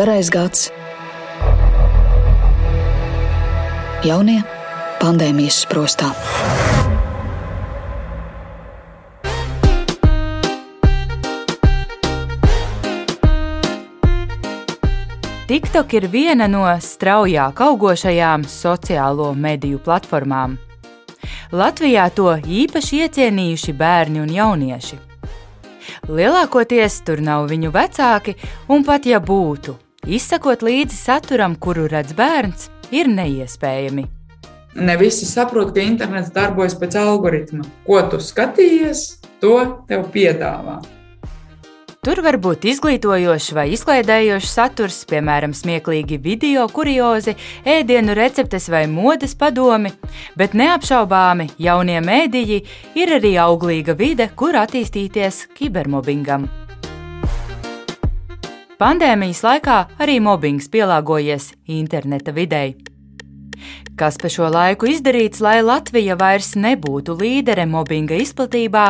garais gads, jaunie pandēmijas sprostā. TikTok ir viena no straujāk augošajām sociālo mediju platformām. Latvijā to īpaši iecienījuši bērni un jaunieši. Lielākoties tur nav viņu vecāki, un pat ja būtu, izsakot līdzi saturam, kuru redz bērns, ir neiespējami. Ne visi saprot, ka internets darbojas pēc algoritma. Ko tu skatījies, to tev piedāvā. Tur var būt izglītojošs vai izklaidējošs saturs, piemēram, smieklīgi video, kuriozi, ēdienu receptes vai modes padomi, bet neapšaubāmi jaunie mēdīji ir arī auglīga vide, kur attīstīties kibermobbingam. Pandēmijas laikā arī mobbings pielāgojies interneta videi. Kas pa šo laiku izdarīts, lai Latvija vairs nebūtu līdere mobbinga izplatībā,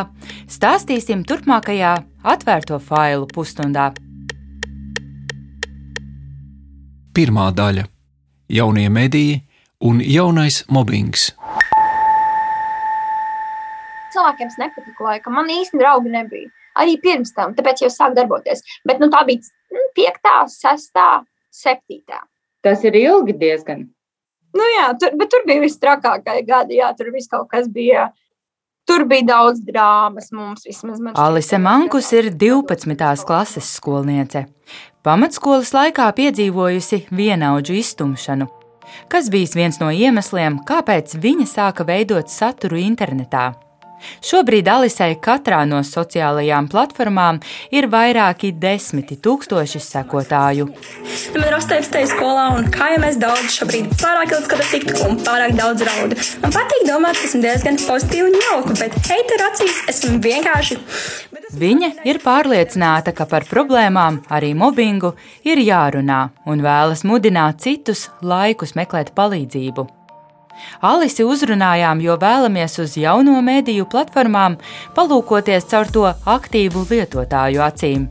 stāstīsim turpmākajā atvērto failu pusstundā. Pirmā daļa - jaunie mediji un jaunais mobbings. Cilvēkiem nepatika laikam. Man īstenībā draugi nebija. Arī pirms tam, tāpēc jau sāk darboties. Bet nu, tā bija 5, 6, 7. Tas ir ilgi diezgan. Nu, jā, tur, bet tur bija viss trakākie gadi. Jā, tur viss kaut kas bija. Tur bija daudz drāmas mums vismaz. Alise Mankus ir 12. klases skolniece. Pamatskolas laikā piedzīvojusi vienaudžu iztumšanu, kas bijis viens no iemesliem, kāpēc viņa sāka veidot saturu internetā. Šobrīd Alisai katrā no sociālajām platformām ir vairāki desmiti tūkstoši sekotāju. Man ir 18. skolā, un kā jau mēs daudz šobrīd pārāk ilgi skatos tiktu un pārāk daudz raudu. Man patīk domāt, ka esmu diezgan pozitīva un jauka, bet heiteru acīs esmu vienkārši. Viņa ir pārliecināta, ka par problēmām, arī mobbingu, ir jārunā un vēlas mudināt citus laikus meklēt palīdzību. Alisi uzrunājām, jo vēlamies uz jauno mediju platformām palūkoties caur to aktīvu lietotāju acīm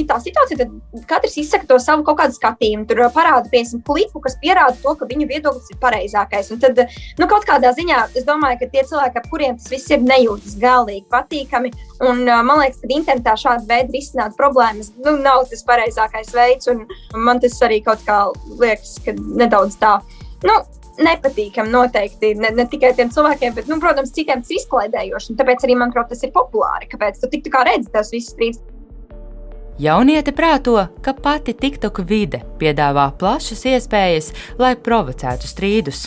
ir tā situācija, ka katrs izsaka to savu kaut kādu skatījumu. Tur parāda, piemēram, klipu, kas pierāda to, ka viņa viedoklis ir pareizākais. Un tad, nu, kaut kādā ziņā es domāju, ka tie cilvēki, ap kuriem tas viss ir, nejūtas galīgi patīkami. Un man liekas, ka internetā šāda veida risināt problēmas nu, nav tas pareizākais veids. Man tas arī kaut kā liekas, ka nedaudz tā. Nu, nepatīkami noteikti ne, ne tikai tiem cilvēkiem, bet, nu, protams, citiem tas izklaidējoši. Tāpēc arī, manuprāt, tas ir populāri. Kāpēc tu tik tā kā redzi tās visas strīdus? Jauniete prāto, ka pati TikTok vide piedāvā plašas iespējas, lai provocētu strīdus.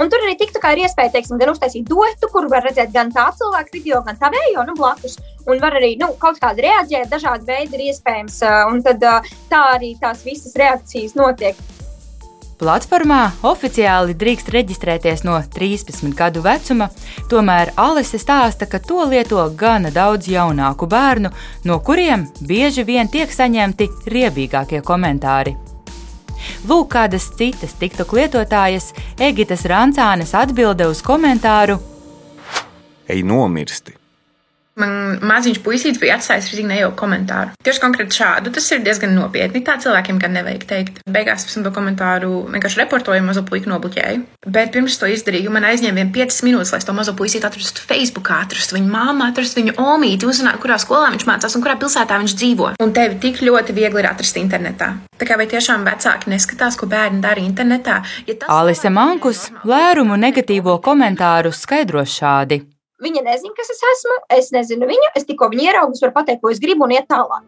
Un tur arī TikTokā ir iespēja teiksim, gan uztaisīt duetu, kur var redzēt gan tā cilvēka video, gan tā vējo nu, blakus. Un var arī nu, kaut kādā reaģēt, dažādi veidi ir iespējams. Un tad tā arī tās visas reakcijas notiek. Platformā oficiāli drīkst reģistrēties no 13 gadu vecuma, tomēr Alise stāsta, ka to lieto gana daudz jaunāku bērnu, no kuriem bieži vien tiek saņemti riebīgākie komentāri. Lūk, kādas citas TikTok lietotājas Egitas Rancānes atbilde uz komentāru: Ej, nomirsti! Man maziņš puisīts bija atstājis arī nejauku komentāru. Tieši konkrēti šādu. Tas ir diezgan nopietni. Tā cilvēkiem gan nevajag teikt. Beigās es to komentāru vienkārši reportoju, mazo puiku nobloķēju. Bet pirms to izdarīju, man aizņēma vien 5 minūtes, lai to mazo puisīti atrastu Facebook, atrastu viņu māmu, atrastu viņu omīti, uzzinātu, kurā skolā viņš mācās un kurā pilsētā viņš dzīvo. Un tevi tik ļoti viegli ir atrast internetā. Tā kā vai tiešām vecāki neskatās, ko bērni dara internetā? Ja tas... Alise Mankus lērumu negatīvo komentāru skaidro šādi. Viņa nezina, kas es esmu, es nezinu viņu, es tikko viņu ieraugu, varu pateikt, ko es gribu un iet tālāk.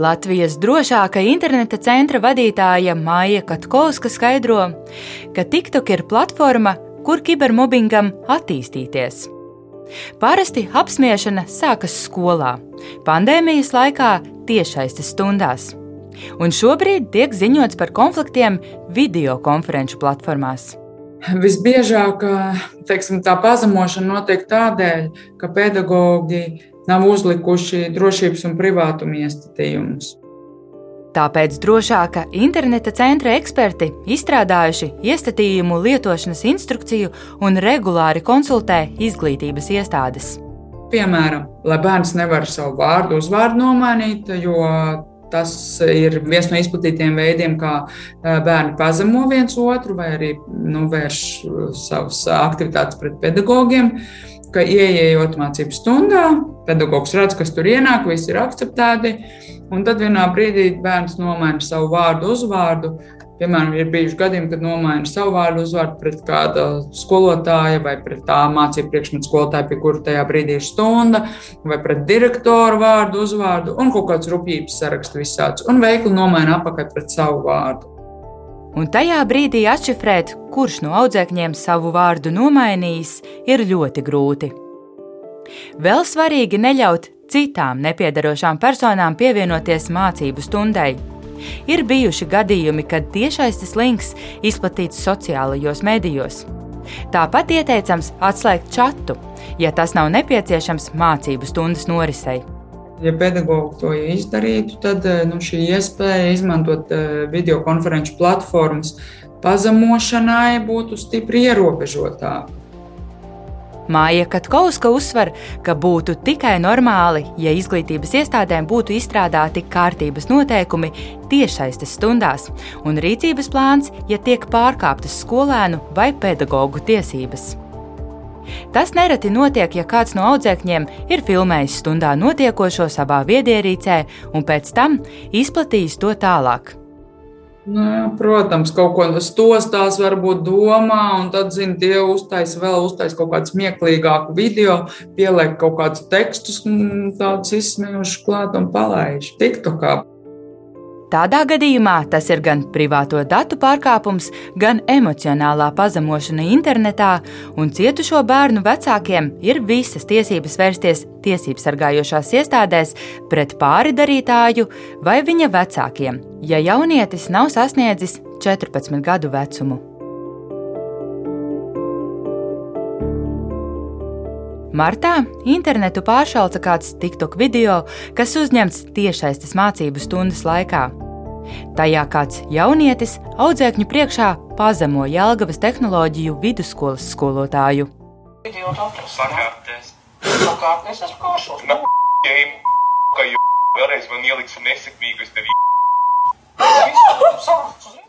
Latvijas drošākā interneta centra vadītāja Maija Katkovska skaidro, ka TikTok ir platforma, kur kibermobbingam attīstīties. Parasti apspiešana sākas skolā, pandēmijas laikā tiešaistes stundās, un šobrīd tiek ziņots par konfliktiem video konferenču platformās. Visbiežāk teiksim, tā pazemošana notiek tādēļ, ka pedagoģi nav uzlikuši drošības un privātuma iestatījumus. Tāpēc drošāka interneta centra eksperti izstrādājuši iestatījumu lietošanas instrukciju un regulāri konsultē izglītības iestādes. piemēram, lai bērns nevar savu vārdu, uzvārdu nomainīt, jo Tas ir viens no izplatītiem veidiem, kā bērni pazemo viens otru vai arī nu, vērš savas aktivitātes pret pedagogiem. Ka ieejot mācību stundā, pedagogs redz, kas tur ienāk, viss ir akceptēti. Un tad vienā brīdī bērns nomaina savu vārdu, uzvārdu, Piemēram, ir bijuši gadījumi, kad nomaina savu vārdu uzvārdu pret kāda skolotāja vai pret tā mācību priekšmetu skolotāju, pie kura tajā brīdī ir stunda, vai pret direktoru vārdu uzvārdu un kaut kāds rupjības saraksts visāds. Un veikli nomaina apakaļ pret savu vārdu. Un tajā brīdī atšifrēt, kurš no audzēkņiem savu vārdu nomainījis, ir ļoti grūti. Vēl svarīgi neļaut citām nepiedarošām personām pievienoties mācību stundai. Ir bijuši gadījumi, kad tiešais links izplatīts sociālajos medijos. Tāpat ieteicams atslēgt čatu, ja tas nav nepieciešams mācību stundas norisei. Ja pedagogi to izdarītu, tad eh, nu, šī iespēja izmantot eh, video konferenču platformas pazemošanai būtu stipri ierobežotāka. Māja Katkovska uzsver, ka būtu tikai normāli, ja izglītības iestādēm būtu izstrādāti kārtības noteikumi tiešsaistes stundās un rīcības plāns, ja tiek pārkāptas skolēnu vai pedagoģu tiesības. Tas nereti notiek, ja kāds no audzēkņiem ir filmējis stundā notiekošo savā viedierīcē un pēc tam izplatījis to tālāk. Nu, jā, protams, kaut ko stostās, varbūt domā, un tad, zina, tie uztaisa vēl uztaisa kaut kādu smieklīgāku video, pieliek kaut kādus tekstus, tādus izsmeļošus klāt un palaiž. TikTokā Tādā gadījumā tas ir gan privāto datu pārkāpums, gan emocionālā pazemošana internetā, un cietušo bērnu vecākiem ir visas tiesības vērsties tiesību sargājošās iestādēs pret pāri darītāju vai viņa vecākiem, ja jaunietis nav sasniedzis 14 gadu vecumu. Martā internetu pāršalca kāds TikTok video, kas uzņemts tiešaistes mācību stundas laikā. Tajā kāds jaunietis audzēkņu priekšā pazemo Jēlgavas tehnoloģiju vidusskolas skolotāju. Sakārtēs. Sakārtēs esmu kāršos. Na, jēm, ka jau vēlreiz man ieliks nesekmīgu, es tevi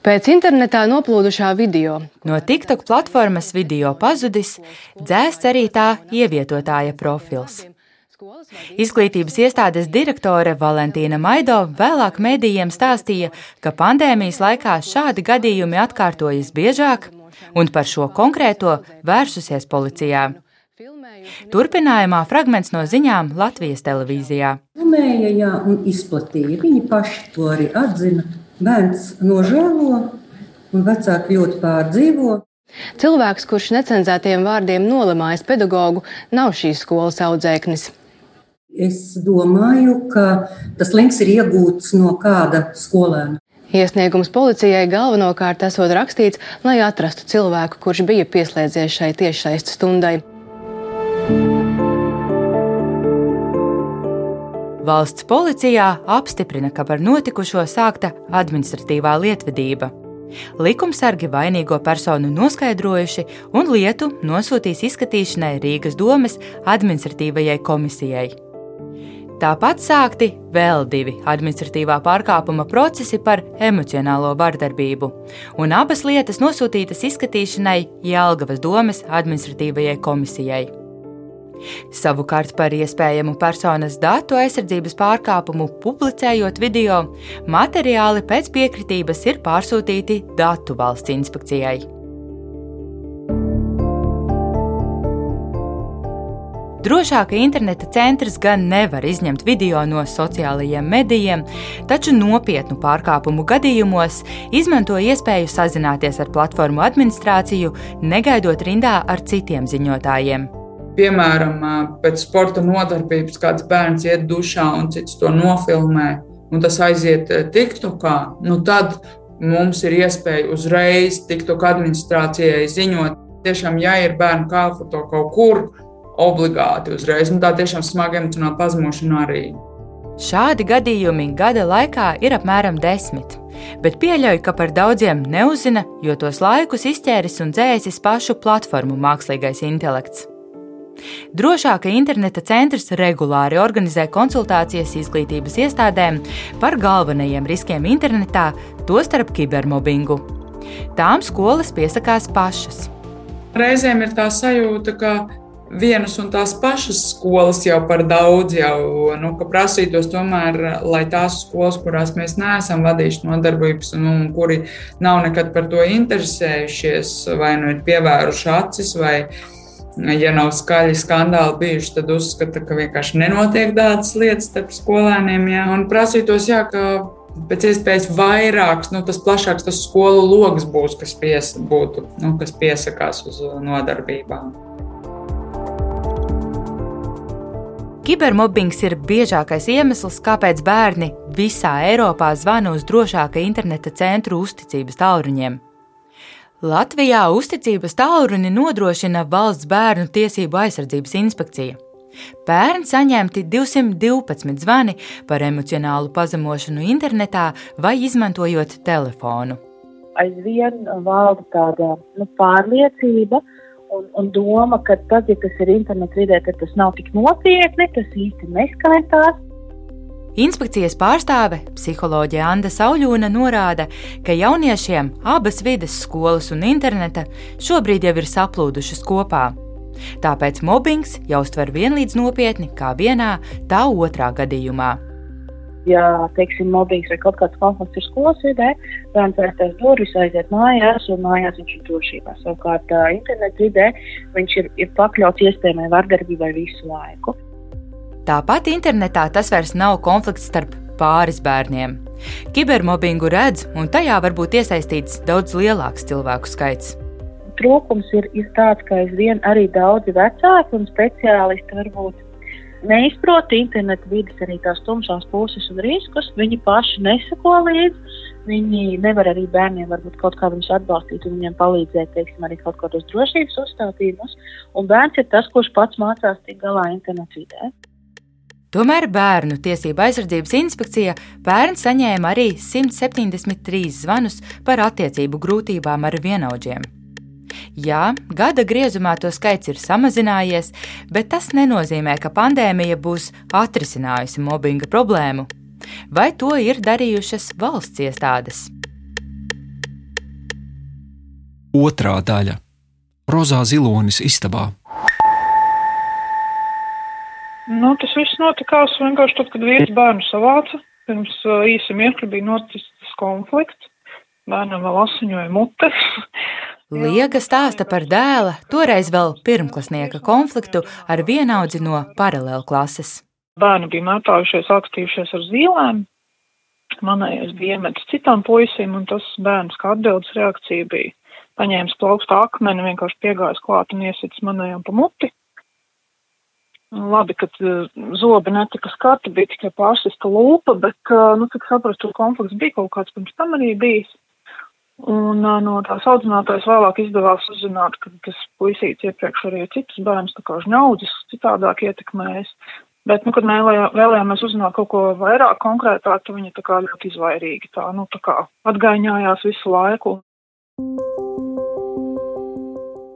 Pēc internetā noplūdušā video no TikTok platformas video pazudis, dzēsts arī tā ievietotāja profils. Izglītības iestādes direktore Valentīna Maido vēlāk medijiem stāstīja, ka pandēmijas laikā šādi gadījumi atkārtojas biežāk, un par šo konkrēto vērsusies policijā. Turpinājumā fragments no ziņām Latvijas televīzijā. Filmēja, jā, un izplatīja. Viņi paši to arī atzina. Bērns nožēlo, un vecāki ļoti pārdzīvo. Cilvēks, kurš necenzētiem vārdiem nolamājas pedagogu, nav šīs skolas audzēknis. Es domāju, ka tas links ir iegūts no kāda skolēna. Iesniegums policijai galvenokārt esot rakstīts, lai atrastu cilvēku, kurš bija pieslēdzies šai tiešsaistes stundai. Valsts policijā apstiprina, ka par notikušo sākta administratīvā lietvedība. Likumsargi vainīgo personu noskaidrojuši un lietu nosūtīs izskatīšanai Rīgas domes administratīvajai komisijai. Tāpat sākti vēl divi administratīvā pārkāpuma procesi par emocionālo vardarbību, un abas lietas nosūtītas izskatīšanai Jēlgavas domes administratīvajai komisijai. Savukārt par iespējamu personas datu aizsardzības pārkāpumu publicējot video, materiāli pēc piekritības ir pārsūtīti Datu valsts inspekcijai. Drošāka interneta centrs gan nevar izņemt video no sociālajiem medijiem, taču nopietnu pārkāpumu gadījumos izmanto iespēju sazināties ar platformu administrāciju, negaidot rindā ar citiem ziņotājiem. Piemēram, pēc sporta nodarbības kāds bērns iet dušā un cits to nofilmē, un tas aiziet TikTokā, nu tad mums ir iespēja uzreiz TikTok administrācijai ziņot. Tiešām, ja ir bērnu kāfoto kaut kur, obligāti uzreiz, un tā tiešām smaga emocionāla pazemošana arī. Šādi gadījumi gada laikā ir apmēram desmit, bet pieļauju, ka par daudziem neuzzina, jo tos laikus izķēris un dzēsis pašu platformu mākslīgais intelekts. Drošāka interneta centrs regulāri organizē konsultācijas izglītības iestādēm par galvenajiem riskiem internetā, tostarp kibermobbingu. Tām skolas piesakās pašas. Reizēm ir tā sajūta, ka vienas un tās pašas skolas jau par daudz, jau nu, prasītos tomēr, lai tās skolas, kurās mēs neesam vadījuši nodarbības un, un kuri nav nekad par to interesējušies, vai nu ir pievēruši acis, vai ja nav skaļi skandāli bijuši, tad uzskata, ka vienkārši nenotiek tādas lietas starp skolēniem. Jā. Un prasītos, jā, ka pēc iespējas vairāks, nu, tas plašāks tas skolu lokus būs, kas, pies, būtu, nu, kas piesakās uz nodarbībām. Kibermobbings ir biežākais iemesls, kāpēc bērni visā Eiropā zvana uz drošāka interneta centru uzticības tālruņiem. Latvijā uzticības tālruni nodrošina Valsts bērnu tiesību aizsardzības inspekcija. Pērn saņemti 212 zvani par emocionālu pazemošanu internetā vai izmantojot telefonu. Aizvien valda tāda nu, pārliecība, un, un doma, ka tad, ja tas ir interneta vidē, tad tas nav tik nopietni, tas īsti neskaitās. Inspekcijas pārstāve, psiholoģija Anna Sauļūna, norāda, ka jauniešiem abas vides, skolas un interneta, šobrīd jau ir saplūdušas kopā. Tāpēc mobbings jāuztver vienlīdz nopietni kā vienā, tā otrā gadījumā ja, teiksim, mobbings vai kaut kāds konflikts ir skolas vidē, bērns aizstās durvis, aiziet mājās, un mājās viņš ir drošībā. Savukārt, internetu vidē viņš ir, ir pakļauts iespējamai vardarbībai visu laiku. Tāpat internetā tas vairs nav konflikts starp pāris bērniem. Kibermobbingu redz, un tajā var būt iesaistīts daudz lielāks cilvēku skaits. Trūkums ir, ir tāds, ka aizvien arī daudzi vecāki un speciālisti varbūt neizprot internetu vidas arī tās tumšās puses un riskus. Viņi paši nesako līdzi. Viņi nevar arī bērniem varbūt kaut kā viņus atbalstīt un viņiem palīdzēt, teiksim, arī kaut kādos drošības uzstātījumus. Un bērns ir tas, kurš pats mācās tik galā internetu vidē. Tomēr Bērnu tiesība aizsardzības inspekcija pērn saņēma arī 173 zvanus par attiecību grūtībām ar vienaudžiem. Jā, gada griezumā to skaits ir samazinājies, bet tas nenozīmē, ka pandēmija būs atrisinājusi mobbinga problēmu. Vai to ir darījušas valsts iestādes? Otrā daļa - Rozā Zilonis istabā. Nu, tas viss notikās vienkārši tad, kad viens bērnu savāca. Pirms uh, īsa mirkļa bija noticis konflikts. Bērnam vēl asiņoja mutes. Liega stāsta par dēla, toreiz vēl pirmklasnieka konfliktu ar vienaudzi no paralēlu klases. Bērni bija mētājušies, akstījušies ar zīlēm. Manējais bija iemetis citam puisim, un tas bērns kā atbildes reakcija bija paņēmis plaukstu akmeni, vienkārši piegājis klāt un iesits manējām pa muti. Labi, ka uh, zobi netika skati, bija tikai pārsista lūpa, bet, uh, nu, cik saprastu, konflikts bija kaut kāds pirms tam arī bijis. Un no tās audzinātājas vēlāk izdevās uzzināt, ka tas puisīts iepriekš arī citus bērnus tā kā žņaudzis citādāk ietekmējis. Bet, nu, kad vēlējāmies uzzināt kaut ko vairāk konkrētāk, tad viņa tā kā ļoti izvairīgi tā, nu, tā kā atgaiņājās visu laiku.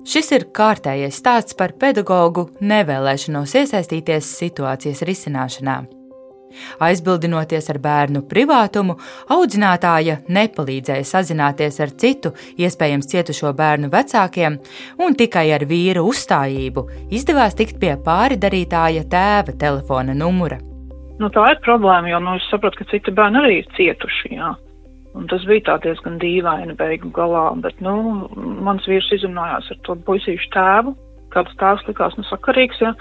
Šis ir kārtējais stāsts par pedagoģu nevēlēšanos iesaistīties situācijas risināšanā. Aizbildinoties ar bērnu privātumu, audzinātāja nepalīdzēja sazināties ar citu, iespējams cietušo bērnu vecākiem, un tikai ar vīra uzstājību izdevās tikt pie pāridarītāja tēva telefona numura. Nu, tā ir problēma, jo nu, es saprotu, ka citi bērni arī ir cietuši. Jā. Un tas bija diezgan dīvaini beigu galā, bet nu, mans vīrs izrunājās ar to puisīšu tēvu. Kāds tēvs likās nesakarīgs, ja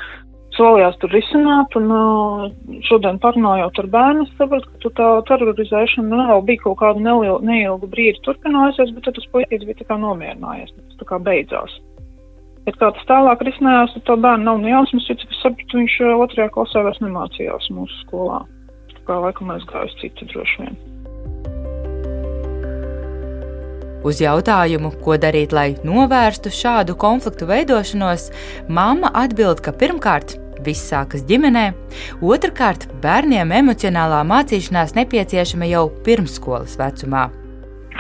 solījās tur risināt, un uh, šodien parunājot ar bērnu, sapratu, ka tā terorizēšana nu, vēl bija kaut kādu nelielu, neilgu brīdi turpinājusies, bet tad tas puisis bija tā kā nomierinājies, tas tā kā beidzās. Bet kā tas tālāk risinājās, tad to bērnu nav nejausmas, jo, cik es sapratu, viņš uh, otrajā klasē vairs nemācījās mūsu skolā. Tā kā laikam aizgājis citu droši vien. Uz jautājumu, ko darīt, lai novērstu šādu konfliktu veidošanos, mamma atbild, ka pirmkārt Viss sākas ģimenē. Otrakārt, bērniem emocionālā mācīšanās nepieciešama jau pirmsskolas vecumā.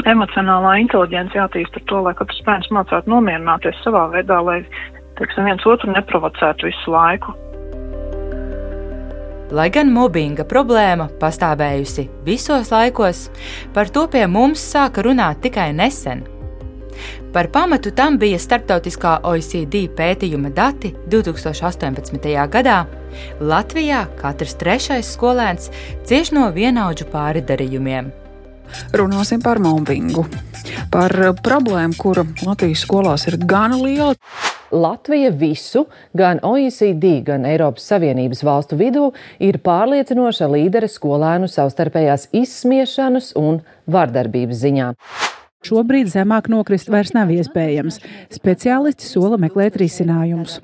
Emocionālā inteligence jātīst ar to, lai katrs bērns mācītu nomierināties savā veidā, lai teiksim, viens otru neprovocētu visu laiku. Lai gan mobbinga problēma pastāvējusi visos laikos, par to pie mums sāka runāt tikai nesen. Par pamatu tam bija starptautiskā OECD pētījuma dati 2018. gadā. Latvijā katrs trešais skolēns cieš no vienaudžu pāridarījumiem. Runāsim par mobbingu. Par problēmu, kura Latvijas skolās ir gana liela. Latvija visu, gan OECD, gan Eiropas Savienības valstu vidū, ir pārliecinoša līdere skolēnu savstarpējās izsmiešanas un vardarbības ziņā. Šobrīd zemāk nokrist vairs nav iespējams. Speciālisti sola meklēt risinājumus.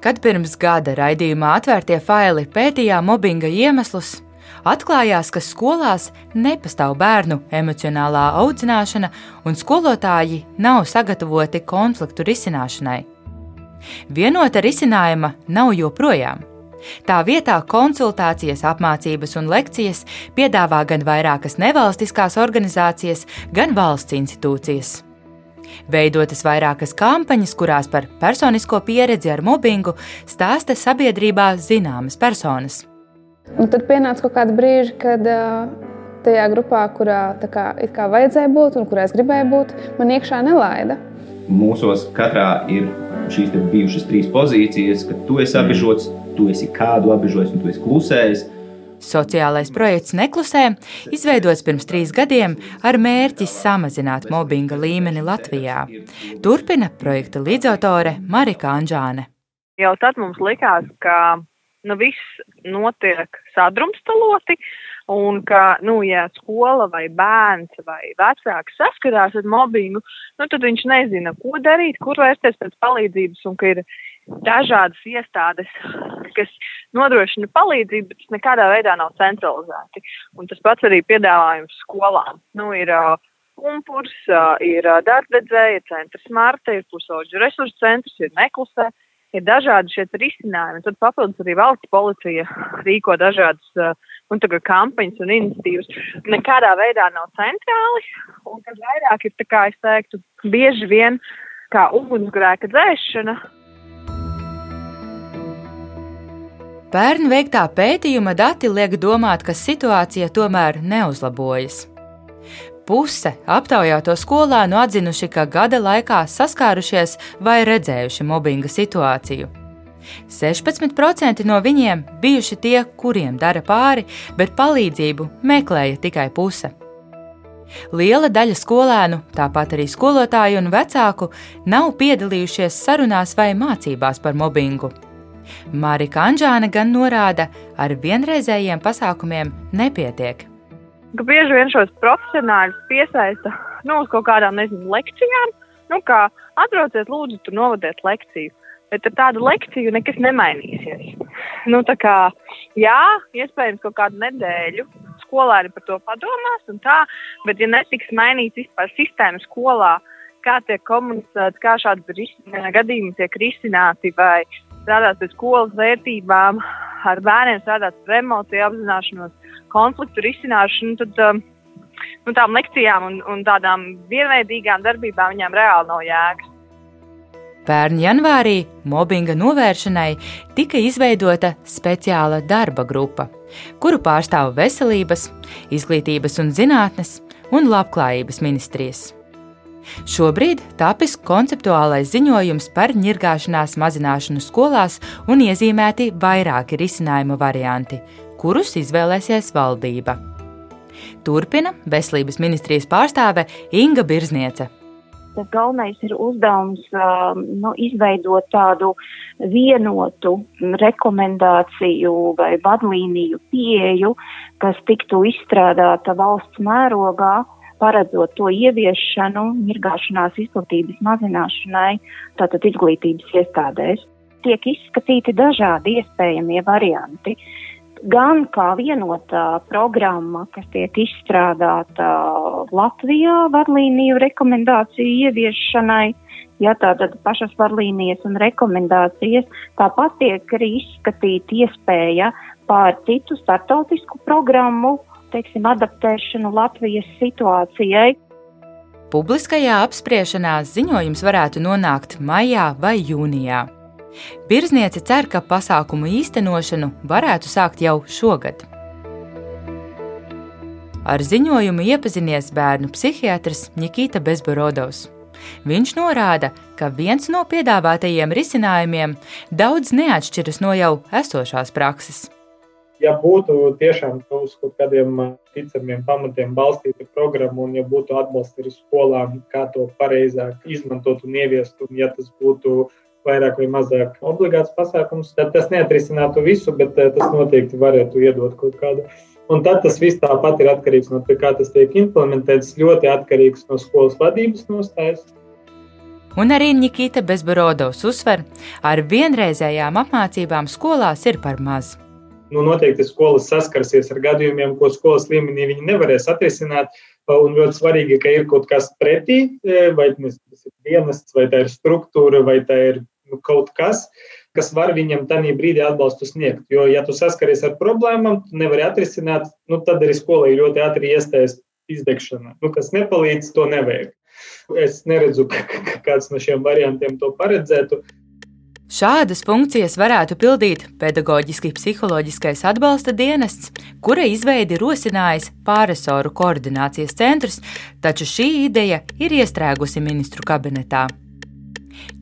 Kad pirms gada raidījumā atvērtie faili pētījām mobbinga iemeslus, atklājās, ka skolās nepastāv bērnu emocionālā audzināšana un skolotāji nav sagatavoti konfliktu risināšanai. Vienota risinājuma nav joprojām. Tā vietā konsultācijas, apmācības un lekcijas piedāvā gan vairākas nevalstiskās organizācijas, gan valsts institūcijas. Veidotas vairākas kampaņas, kurās par personisko pieredzi ar mobbingu stāsta sabiedrībā zināmas personas. Un tad pienāca kaut kāda brīža, kad tajā grupā, kurā kā, kā vajadzēja būt un kurā es gribēju būt, man iekšā nelaida. Mūsos katrā ir šīs bijušas trīs pozīcijas, ka tu esi apbežots, tu esi kādu apbežojis un tu esi klusējis. Sociālais projekts Neklusē izveidots pirms trīs gadiem ar mērķi samazināt mobbinga līmeni Latvijā. Turpina projekta līdzautore Marika Anžāne. Jau tad mums likās, ka nu, viss notiek sadrumstaloti, un ka, nu, ja skola vai bērns vai vecāks saskarās ar mobbingu, nu, tad viņš nezina, ko darīt, kur vērsties pēc palīdzības, un ka ir dažādas iestādes, kas nodrošina palīdzību, bet tas nekādā veidā nav centralizēti. Un tas pats arī piedāvājums skolām. Nu, ir uh, kumpurs, uh, ir uh, darbvedzēja centrs Marta, ir pusauģu resursu centrs, ir neklusē. Ir dažādi šie risinājumi. Tad papildus arī valsts policija rīko dažādas uh, kampaņas un iniciatīvas. Nekādā veidā nav centrāli, un tad vairāk ir, kā es teiktu, bieži vien kā ugunsgrēka dzēšana, Pērn veiktā pētījuma dati liek domāt, ka situācija tomēr neuzlabojas. Puse aptaujāto skolēnu atzinuši, ka gada laikā saskārušies vai redzējuši mobbinga situāciju. 16% no viņiem bijuši tie, kuriem dara pāri, bet palīdzību meklēja tikai puse. Liela daļa skolēnu, tāpat arī skolotāju un vecāku, nav piedalījušies sarunās vai mācībās par mobbingu. Marika Anģāne gan norāda, ar vienreizējiem pasākumiem nepietiek. Ka bieži vien šos profesionāļus piesaista nu, uz kaut kādām nezinu, lekcijām. Nu, kā atbrauciet, lūdzu, tur novadiet lekciju. Bet ar tādu lekciju nekas nemainīsies. Nu, kā, jā, iespējams, kaut kādu nedēļu skolēni par to padomās, tā, bet, ja netiks mainīts vispār sistēma skolā, kā tiek komunicēts, kā šādi gadījumi tiek risināti, vai strādāt pie skolas vērtībām, ar bērniem strādāt par emociju apzināšanos, konfliktu risināšanu, tad um, nu, tām lekcijām un, un tādām vienveidīgām darbībām viņām reāli nav jēgas. Pērn janvārī mobbinga novēršanai tika izveidota speciāla darba grupa, kuru pārstāv veselības, izglītības un zinātnes un labklājības ministrijas. Šobrīd tapis konceptuālais ziņojums par ņirgāšanās mazināšanu skolās un iezīmēti vairāki risinājuma varianti, kurus izvēlēsies valdība. Turpina Veselības ministrijas pārstāve Inga Birzniece. Tas galvenais ir uzdevums um, nu, izveidot tādu vienotu rekomendāciju vai vadlīniju pieeju, kas tiktu izstrādāta valsts mērogā, paredzot to ieviešanu, mirgāšanās izplatības mazināšanai, tātad izglītības iestādēs. Tiek izskatīti dažādi iespējamie varianti. Gan kā vienotā programma, kas tiek izstrādāta Latvijā vadlīniju rekomendāciju ieviešanai, ja tātad pašas vadlīnijas un rekomendācijas, tāpat tiek arī izskatīta iespēja pār citu startautisku programmu teiksim, adaptēšanu Latvijas situācijai. Publiskajā apspriešanā ziņojums varētu nonākt maijā vai jūnijā. Birzniece cer, ka pasākumu īstenošanu varētu sākt jau šogad. Ar ziņojumu iepazinies bērnu psihiatrs Nikita Bezborodovs. Viņš norāda, ka viens no piedāvātajiem risinājumiem daudz neatšķiras no jau esošās prakses. Ja būtu tiešām uz kaut kādiem ticamiem pamatiem balstīta programma, un ja būtu atbalsts arī skolām, kā to pareizāk izmantot un ieviest, un ja tas būtu vairāk vai mazāk obligāts pasākums, tad tas neatrisinātu visu, bet tas noteikti varētu iedot kaut kādu Un tad tas viss tāpat ir atkarīgs no tā, kā tas tiek implementēts, ļoti atkarīgs no skolas vadības nostājas. Un arī Nikita Bezborodovs uzsver, ar vienreizējām apmācībām skolās ir par maz. Nu, noteikti skolas saskarsies ar gadījumiem, ko skolas līmenī viņi nevarēs atrisināt. Un ļoti svarīgi, ka ir kaut kas pretī, vai tas ir dienests, vai tā ir struktūra, vai tā ir nu, kaut kas, kas var viņam tajā brīdī atbalstu sniegt. Jo, ja tu saskaries ar problēmām, tu nevari atrisināt, nu, tad arī skolai ļoti ātri iestājas izdegšana. Nu, kas nepalīdz, to nevajag. Es neredzu, ka kāds no šiem variantiem to paredzētu. Šādas funkcijas varētu pildīt pedagoģiski psiholoģiskais atbalsta dienests, kura izveidi rosinājis pāresoru koordinācijas centrs, taču šī ideja ir iestrēgusi ministru kabinetā.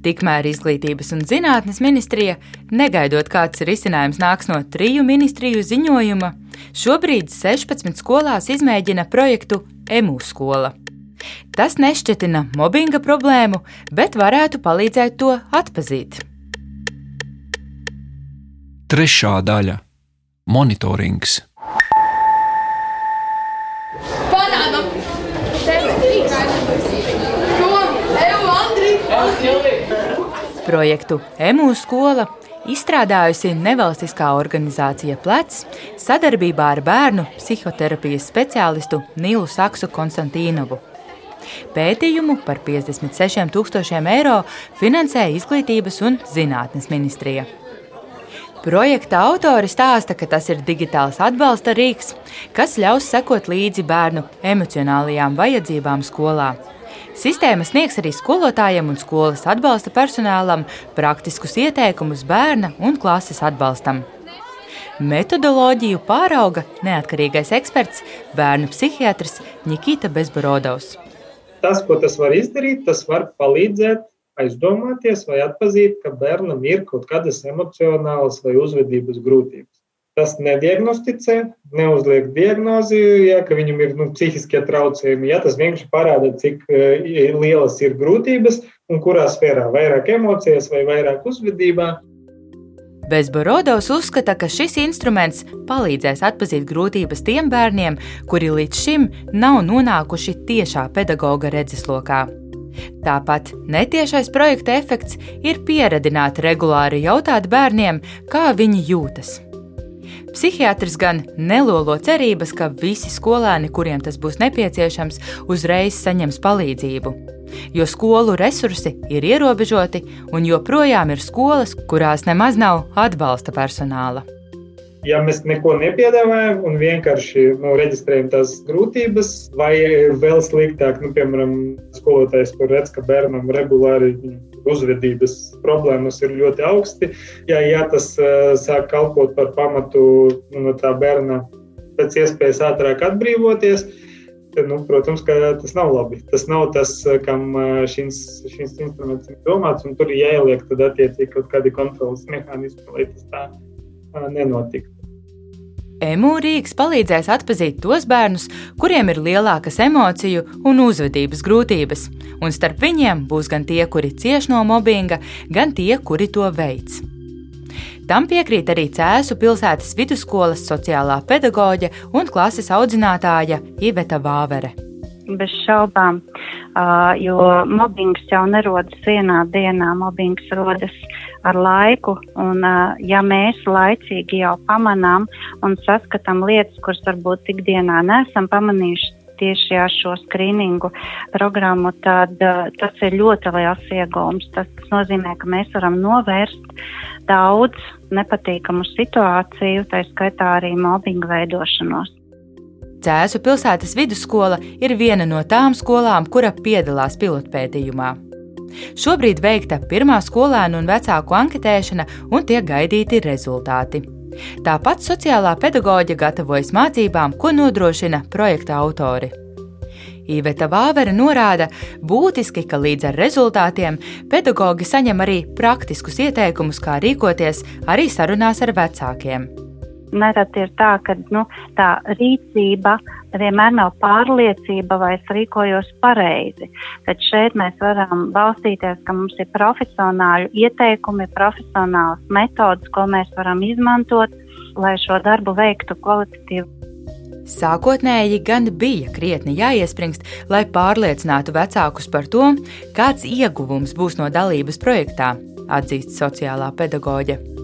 Tikmēr Izglītības un zinātnes ministrija, negaidot kāds risinājums nāks no triju ministriju ziņojuma, šobrīd 16 skolās izmēģina projektu EMU skola. Tas nešķetina mobbinga problēmu, bet varētu palīdzēt to atpazīt. Trešā daļa - monitorings. Projektu EMU skola izstrādājusi nevalstiskā organizācija Plec sadarbībā ar bērnu psihoterapijas speciālistu Nilu Saksu Konstantīnovu. Pētījumu par 56,000 eiro finansēja Izglītības un zinātnes ministrija. Projekta autori stāsta, ka tas ir digitāls atbalsta rīks, kas ļaus sekot līdzi bērnu emocionālajām vajadzībām skolā. Sistēma sniegs arī skolotājiem un skolas atbalsta personālam praktiskus ieteikumus bērna un klases atbalstam. Metodoloģiju pārauga neatkarīgais eksperts, bērnu psihiatrs Nikita Bezborodovs. Tas, ko tas var izdarīt, tas var palīdzēt aizdomāties vai atzīt, ka bērnam ir kaut kādas emocionālas vai uzvedības grūtības. Tas nediagnosticē, neuzliek diagnozi, ja, ka viņam ir nu, psihiskie traucējumi. Ja, tas vienkārši parāda, cik uh, lielas ir grūtības un kurā sfērā - vairāk emocijās vai vairāk uzvedībā. Bezborodovs uzskata, ka šis instruments palīdzēs atzīt grūtības tiem bērniem, kuri līdz šim nav nonākuši tiešā pedagoga redzeslokā. Tāpat netiešais projekta efekts ir pieredzināt regulāri jautāt bērniem, kā viņi jūtas. Psihiatrs gan nelolo cerības, ka visi skolēni, kuriem tas būs nepieciešams, uzreiz saņems palīdzību. Jo skolu resursi ir ierobežoti, un joprojām ir skolas, kurās nemaz nav atbalsta personāla. Ja mēs neko nepiedāvājam un vienkārši nu, reģistrējam tās grūtības, vai vēl sliktāk, nu, piemēram, skolotājs, kur redz, ka bērnam regulāri uzvedības problēmas ir ļoti augsti. Ja, ja tas uh, sāk kalpot par pamatu nu, no tā bērna pēc iespējas ātrāk atbrīvoties, nu, protams, tas nav labi. Tas nav tas, kam šis, šis instruments ir domāts, tur ir jāieliek attiecīgi kaut kādi kontrolas mehānismi, lai tas tā nenotiktu. EMU rīks palīdzēs atzīt tos bērnus, kuriem ir lielākas emociju un uzvedības grūtības, un starp viņiem būs gan tie, kuri cieš no mobbinga, gan tie, kuri to veids. Tam piekrīt arī Cēzu pilsētas vidusskolas sociālā pedagoģe un klases audzinātāja Iveta Vāvere. Bez šaubām, jo mobbings jau nerodas vienā dienā, mobbings rodas ar laiku. Un, ja mēs laicīgi jau pamanām un saskatām lietas, kuras varbūt ikdienā nesam pamanījuši, tieši ar šo skrīningu programmu, tad uh, tas ir ļoti liels iegūms. Tas nozīmē, ka mēs varam novērst daudz nepatīkamu situāciju, tā skaitā arī mobbinga veidošanos. Cēzu pilsētas vidusskola ir viena no tām skolām, kura piedalās pilotpētījumā. Šobrīd veikta pirmā skolēnu un vecāku anketēšana un tiek gaidīti rezultāti. Tāpat sociālā pedagoģa gatavojas mācībām, ko nodrošina projekta autori. Īveta Vāvere norāda, būtiski, ka līdz ar rezultātiem pedagogi saņem arī praktiskus ieteikumus, kā rīkoties arī sarunās ar vecākiem. Nerad ir tā, ka nu, tā rīcība vienmēr nav pārliecība, vai es rīkojos pareizi. Tad šeit mēs varam balstīties, ka mums ir profesionāļu ieteikumi, profesionāls metodas, ko mēs varam izmantot, lai šo darbu veiktu kvalitatīvi. Sākotnēji gan bija krietni jāiespringst, lai pārliecinātu vecākus par to, kāds ieguvums būs no dalības projektā, atzīst sociālā pedagoģe.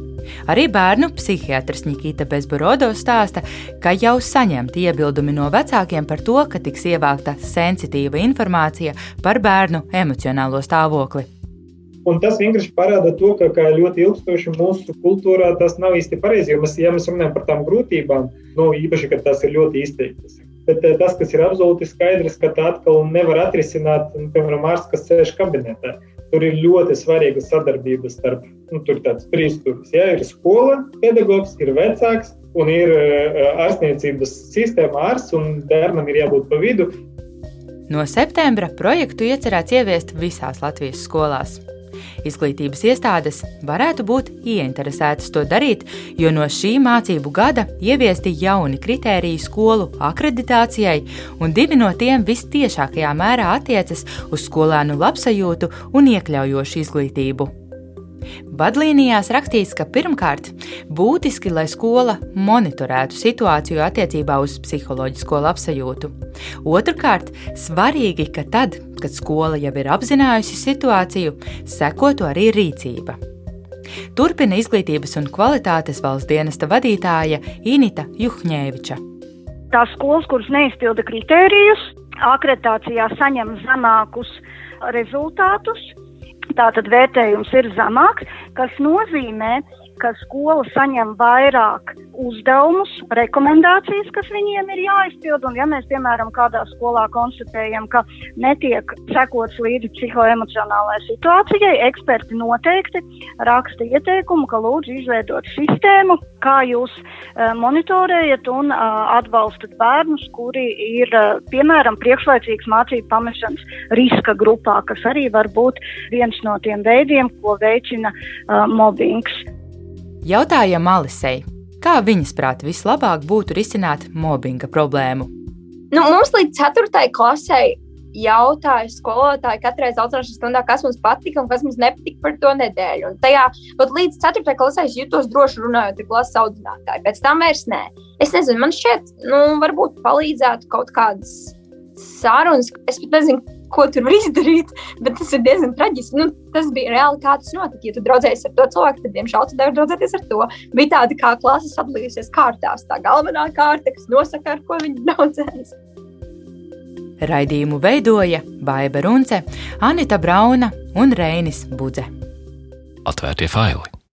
Arī bērnu psihiatrs Nikita Bezborodo stāsta, ka jau saņemti iebildumi no vecākiem par to, ka tiks ievākta sensitīva informācija par bērnu emocionālo stāvokli. Un tas vienkārši parāda to, ka, ka ļoti ilgstoši mūsu kultūrā tas nav īsti pareizi. Jo mēs, ja mēs runājam par tām grūtībām, nu, īpaši, kad tas ir ļoti izteiktas. Bet eh, tas, kas ir absolūti skaidrs, ka tā atkal nevar atrisināt, nu, piemēram, ārsts, kas sēž kabinetā. Tur ir ļoti svarīga sadarbība starp, nu, tāds trīs stūris. Ja? Ir skola, pedagogs, ir vecāks un ir uh, ārstniecības sistēma ārsts un bērnam ir jābūt pa vidu. No septembra projektu iecerēts ieviest visās Latvijas skolās. Izglītības iestādes varētu būt ieinteresētas to darīt, jo no šī mācību gada ieviesti jauni kritēriji skolu akreditācijai, un divi no tiem vistiešākajā mērā attiecas uz skolēnu labsajūtu un iekļaujošu izglītību. Vadlīnijās rakstīts, ka pirmkārt būtiski, lai skola monitorētu situāciju attiecībā uz psiholoģisko labsajūtu. Otrakārt, svarīgi, ka tad, kad skola jau ir apzinājusi situāciju, sekotu arī rīcība. Turpina izglītības un kvalitātes valsts dienesta vadītāja Inita Juhņēviča. Tās skolas, kuras neizpilda kritērijus, akreditācijā saņem zemākus rezultātus, Tātad vērtējums ir zemāks, kas nozīmē, ka skola saņem vairāk uzdevumus, rekomendācijas, kas viņiem ir jāizpild. Un, ja mēs, piemēram, kādā skolā konstatējam, ka netiek sekots līdzi psihoemocionālajai situācijai, eksperti noteikti raksta ieteikumu, ka lūdzu izveidot sistēmu, kā jūs uh, monitorējat un uh, atbalstat bērnus, kuri ir, uh, piemēram, priekšlaicīgas mācību pamešanas riska grupā, kas arī var būt viens no tiem veidiem, ko veicina uh, mobbings. Jautājam Alisei, kā viņas prāt vislabāk būtu risināt mobbinga problēmu. Nu, mums līdz 4. klasē jautāja skolotāji katrai audzināšanas stundā, kas mums patika un kas mums nepatika par to nedēļu. Un tajā pat līdz 4. klasē es jutos droši runājot ar klases audzinātāju. Pēc tam vairs nē. Es nezinu, man šķiet, nu, varbūt palīdzētu kaut kādas sarunas. Es pat nezinu, ko tur var izdarīt, bet tas ir diezgan traģiski. Nu, tas bija reāli, kā tas notika. Ja tu draudzējies ar to cilvēku, tad, diemžēl, tu nevari draudzēties ar to. Bija tāda kā klases sadalījusies kārtās. Tā galvenā kārta, kas nosaka, ar ko viņi draudzējas. Raidījumu veidoja Baiva Runce, Anita Brauna un Reinis Budze. Atvērtie faili!